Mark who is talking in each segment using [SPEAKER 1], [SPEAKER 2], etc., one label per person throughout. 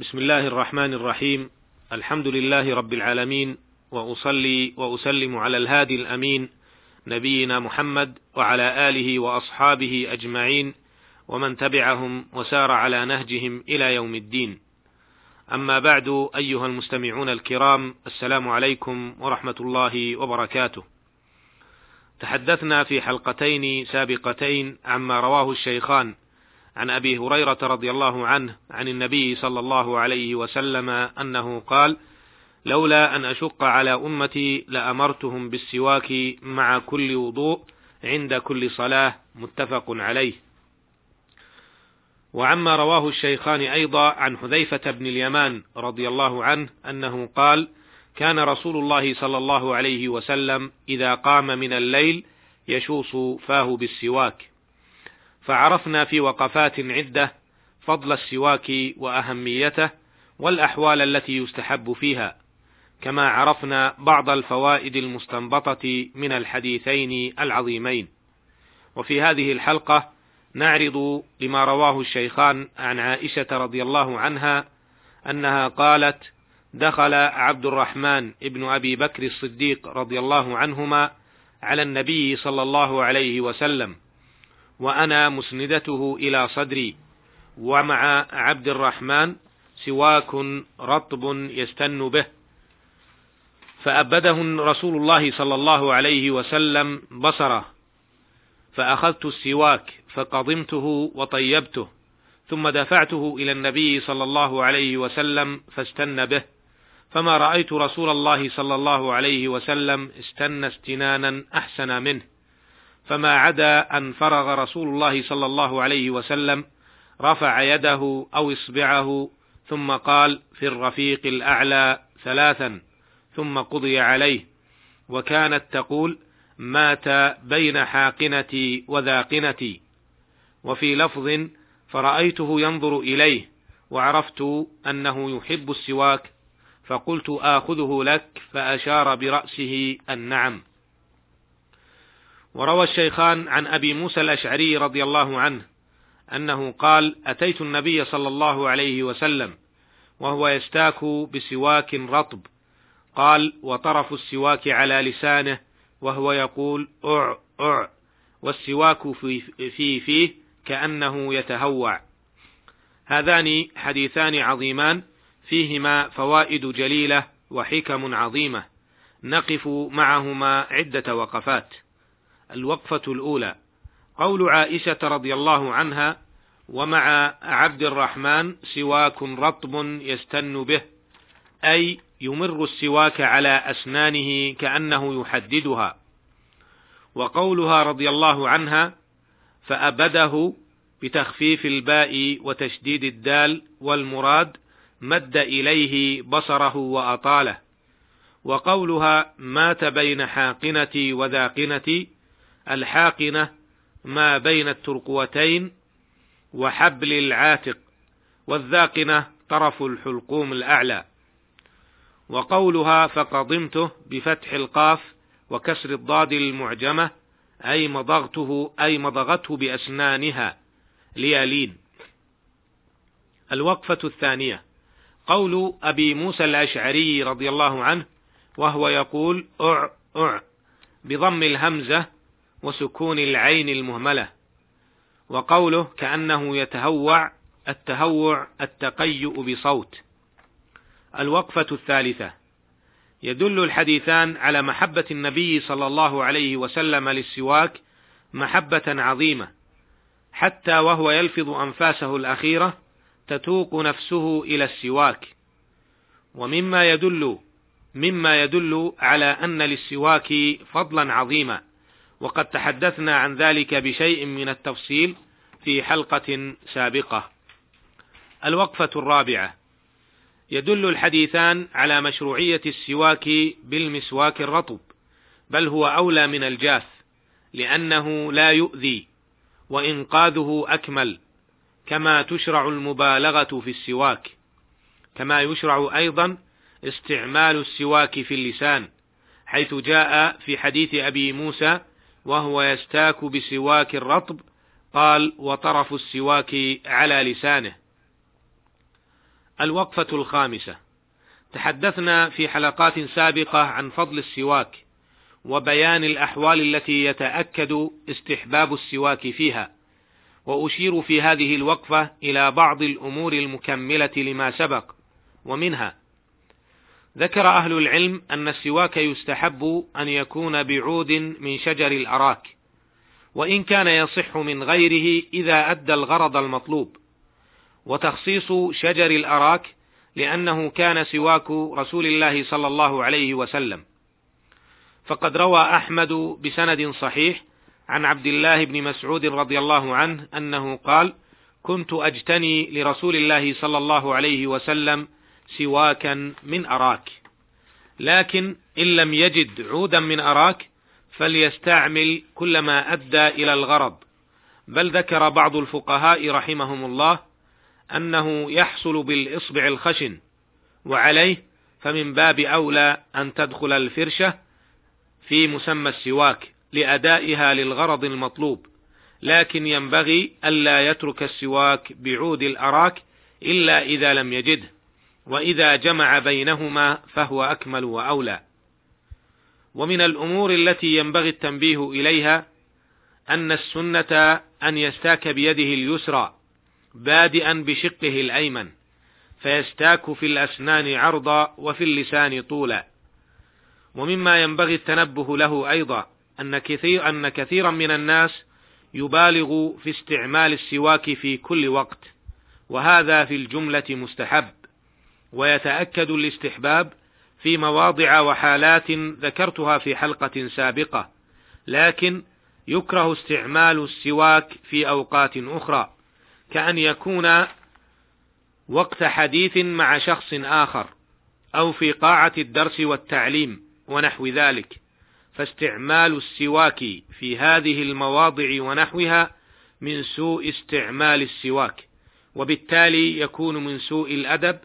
[SPEAKER 1] بسم الله الرحمن الرحيم. الحمد لله رب العالمين وأصلي وأسلم على الهادي الأمين نبينا محمد وعلى آله وأصحابه أجمعين ومن تبعهم وسار على نهجهم إلى يوم الدين. أما بعد أيها المستمعون الكرام السلام عليكم ورحمة الله وبركاته. تحدثنا في حلقتين سابقتين عما رواه الشيخان عن أبي هريرة رضي الله عنه عن النبي صلى الله عليه وسلم أنه قال لولا أن أشق على أمتي لأمرتهم بالسواك مع كل وضوء عند كل صلاة متفق عليه. وعما رواه الشيخان أيضا عن حذيفة بن اليمان رضي الله عنه أنه قال كان رسول الله صلى الله عليه وسلم إذا قام من الليل يشوص فاه بالسواك فعرفنا في وقفات عدة فضل السواك وأهميته والأحوال التي يستحب فيها كما عرفنا بعض الفوائد المستنبطة من الحديثين العظيمين. وفي هذه الحلقة نعرض لما رواه الشيخان عن عائشة رضي الله عنها أنها قالت دخل عبد الرحمن ابن أبي بكر الصديق رضي الله عنهما على النبي صلى الله عليه وسلم وأنا مسندته إلى صدري. ومع عبد الرحمن سواك رطب يستن به. فأبده رسول الله صلى الله عليه وسلم بصره. فأخذت السواك فقضمته وطيبته. ثم دفعته إلى النبي صلى الله عليه وسلم فاستن به. فما رأيت رسول الله صلى الله عليه وسلم استن استنانا أحسن منه. فما عدا أن فرغ رسول الله صلى الله عليه وسلم رفع يده أو إصبعه ثم قال في الرفيق الأعلى ثلاثا ثم قضي عليه. وكانت تقول مات بين حاقنتي وذاقنتي. وفي لفظ فرأيته ينظر إليه وعرفت أنه يحب السواك فقلت آخذه لك فأشار برأسه النعم. وروى الشيخان عن أبي موسى الأشعري رضي الله عنه أنه قال أتيت النبي صلى الله عليه وسلم وهو يستاك بسواك رطب. قال وطرف السواك على لسانه وهو يقول أع أع. والسواك في, في فيه كأنه يتهوع. هذان حديثان عظيمان فيهما فوائد جليلة وحكم عظيمة. نقف معهما عدة وقفات. الوقفة الأولى. قول عائشة رضي الله عنها ومع عبد الرحمن سواك رطب يستن به. أي يمر السواك على أسنانه كأنه يحددها. وقولها رضي الله عنها فأبده بتخفيف الباء وتشديد الدال والمراد مد إليه بصره وأطاله. وقولها مات بين حاقنتي وذاقنتي الحاقنة ما بين الترقوتين وحبل العاتق والذاقنة طرف الحلقوم الأعلى. وقولها فقضمته بفتح القاف وكسر الضاد المعجمة أي مضغته أي مضغته بأسنانها. ليالين. الوقفة الثانية. قول أبي موسى الأشعري رضي الله عنه وهو يقول أع أع. بضم الهمزة وسكون العين المهملة وقوله كأنه يتهوع التهوع التقيؤ بصوت. الوقفة الثالثة. يدل الحديثان على محبة النبي صلى الله عليه وسلم للسواك محبة عظيمة حتى وهو يلفظ أنفاسه الأخيرة تتوق نفسه إلى السواك. ومما يدل مما يدل على أن للسواك فضلا عظيما. وقد تحدثنا عن ذلك بشيء من التفصيل في حلقة سابقة. الوقفة الرابعة يدل الحديثان على مشروعية السواك بالمسواك الرطب، بل هو أولى من الجاف، لأنه لا يؤذي، وإنقاذه أكمل، كما تشرع المبالغة في السواك، كما يشرع أيضا استعمال السواك في اللسان، حيث جاء في حديث أبي موسى وهو يستاك بسواك الرطب قال وطرف السواك على لسانه. الوقفة الخامسة. تحدثنا في حلقات سابقة عن فضل السواك وبيان الأحوال التي يتأكد استحباب السواك فيها وأشير في هذه الوقفة إلى بعض الأمور المكملة لما سبق ومنها ذكر أهل العلم أن السواك يستحب أن يكون بعود من شجر الأراك وإن كان يصح من غيره إذا أدى الغرض المطلوب. وتخصيص شجر الأراك لأنه كان سواك رسول الله صلى الله عليه وسلم. فقد روى أحمد بسند صحيح عن عبد الله بن مسعود رضي الله عنه أنه قال كنت أجتني لرسول الله صلى الله عليه وسلم سواكا من أراك. لكن إن لم يجد عودا من أراك فليستعمل كل ما أدى إلى الغرض. بل ذكر بعض الفقهاء رحمهم الله أنه يحصل بالإصبع الخشن وعليه فمن باب أولى أن تدخل الفرشة في مسمى السواك لأدائها للغرض المطلوب. لكن ينبغي ألا يترك السواك بعود الأراك إلا إذا لم يجده. وإذا جمع بينهما فهو أكمل وأولى. ومن الأمور التي ينبغي التنبيه إليها أن السنة أن يستاك بيده اليسرى بادئا بشقه الأيمن فيستاك في الأسنان عرضا وفي اللسان طولا. ومما ينبغي التنبه له أيضا أن كثير أن كثيرا من الناس يبالغ في استعمال السواك في كل وقت وهذا في الجملة مستحب. ويتأكد الاستحباب في مواضع وحالات ذكرتها في حلقة سابقة لكن يكره استعمال السواك في أوقات أخرى كأن يكون وقت حديث مع شخص آخر أو في قاعة الدرس والتعليم ونحو ذلك. فاستعمال السواك في هذه المواضع ونحوها من سوء استعمال السواك وبالتالي يكون من سوء الأدب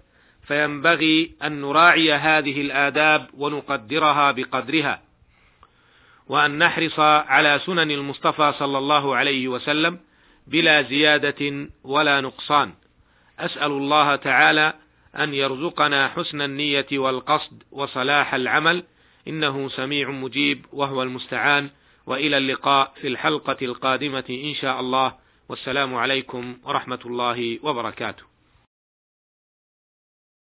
[SPEAKER 1] فينبغي أن نراعي هذه الآداب ونقدرها بقدرها وأن نحرص على سنن المصطفى صلى الله عليه وسلم بلا زيادة ولا نقصان. أسأل الله تعالى أن يرزقنا حسن النية والقصد وصلاح العمل. إنه سميع مجيب وهو المستعان. وإلى اللقاء في الحلقة القادمة إن شاء الله. والسلام عليكم ورحمة الله وبركاته.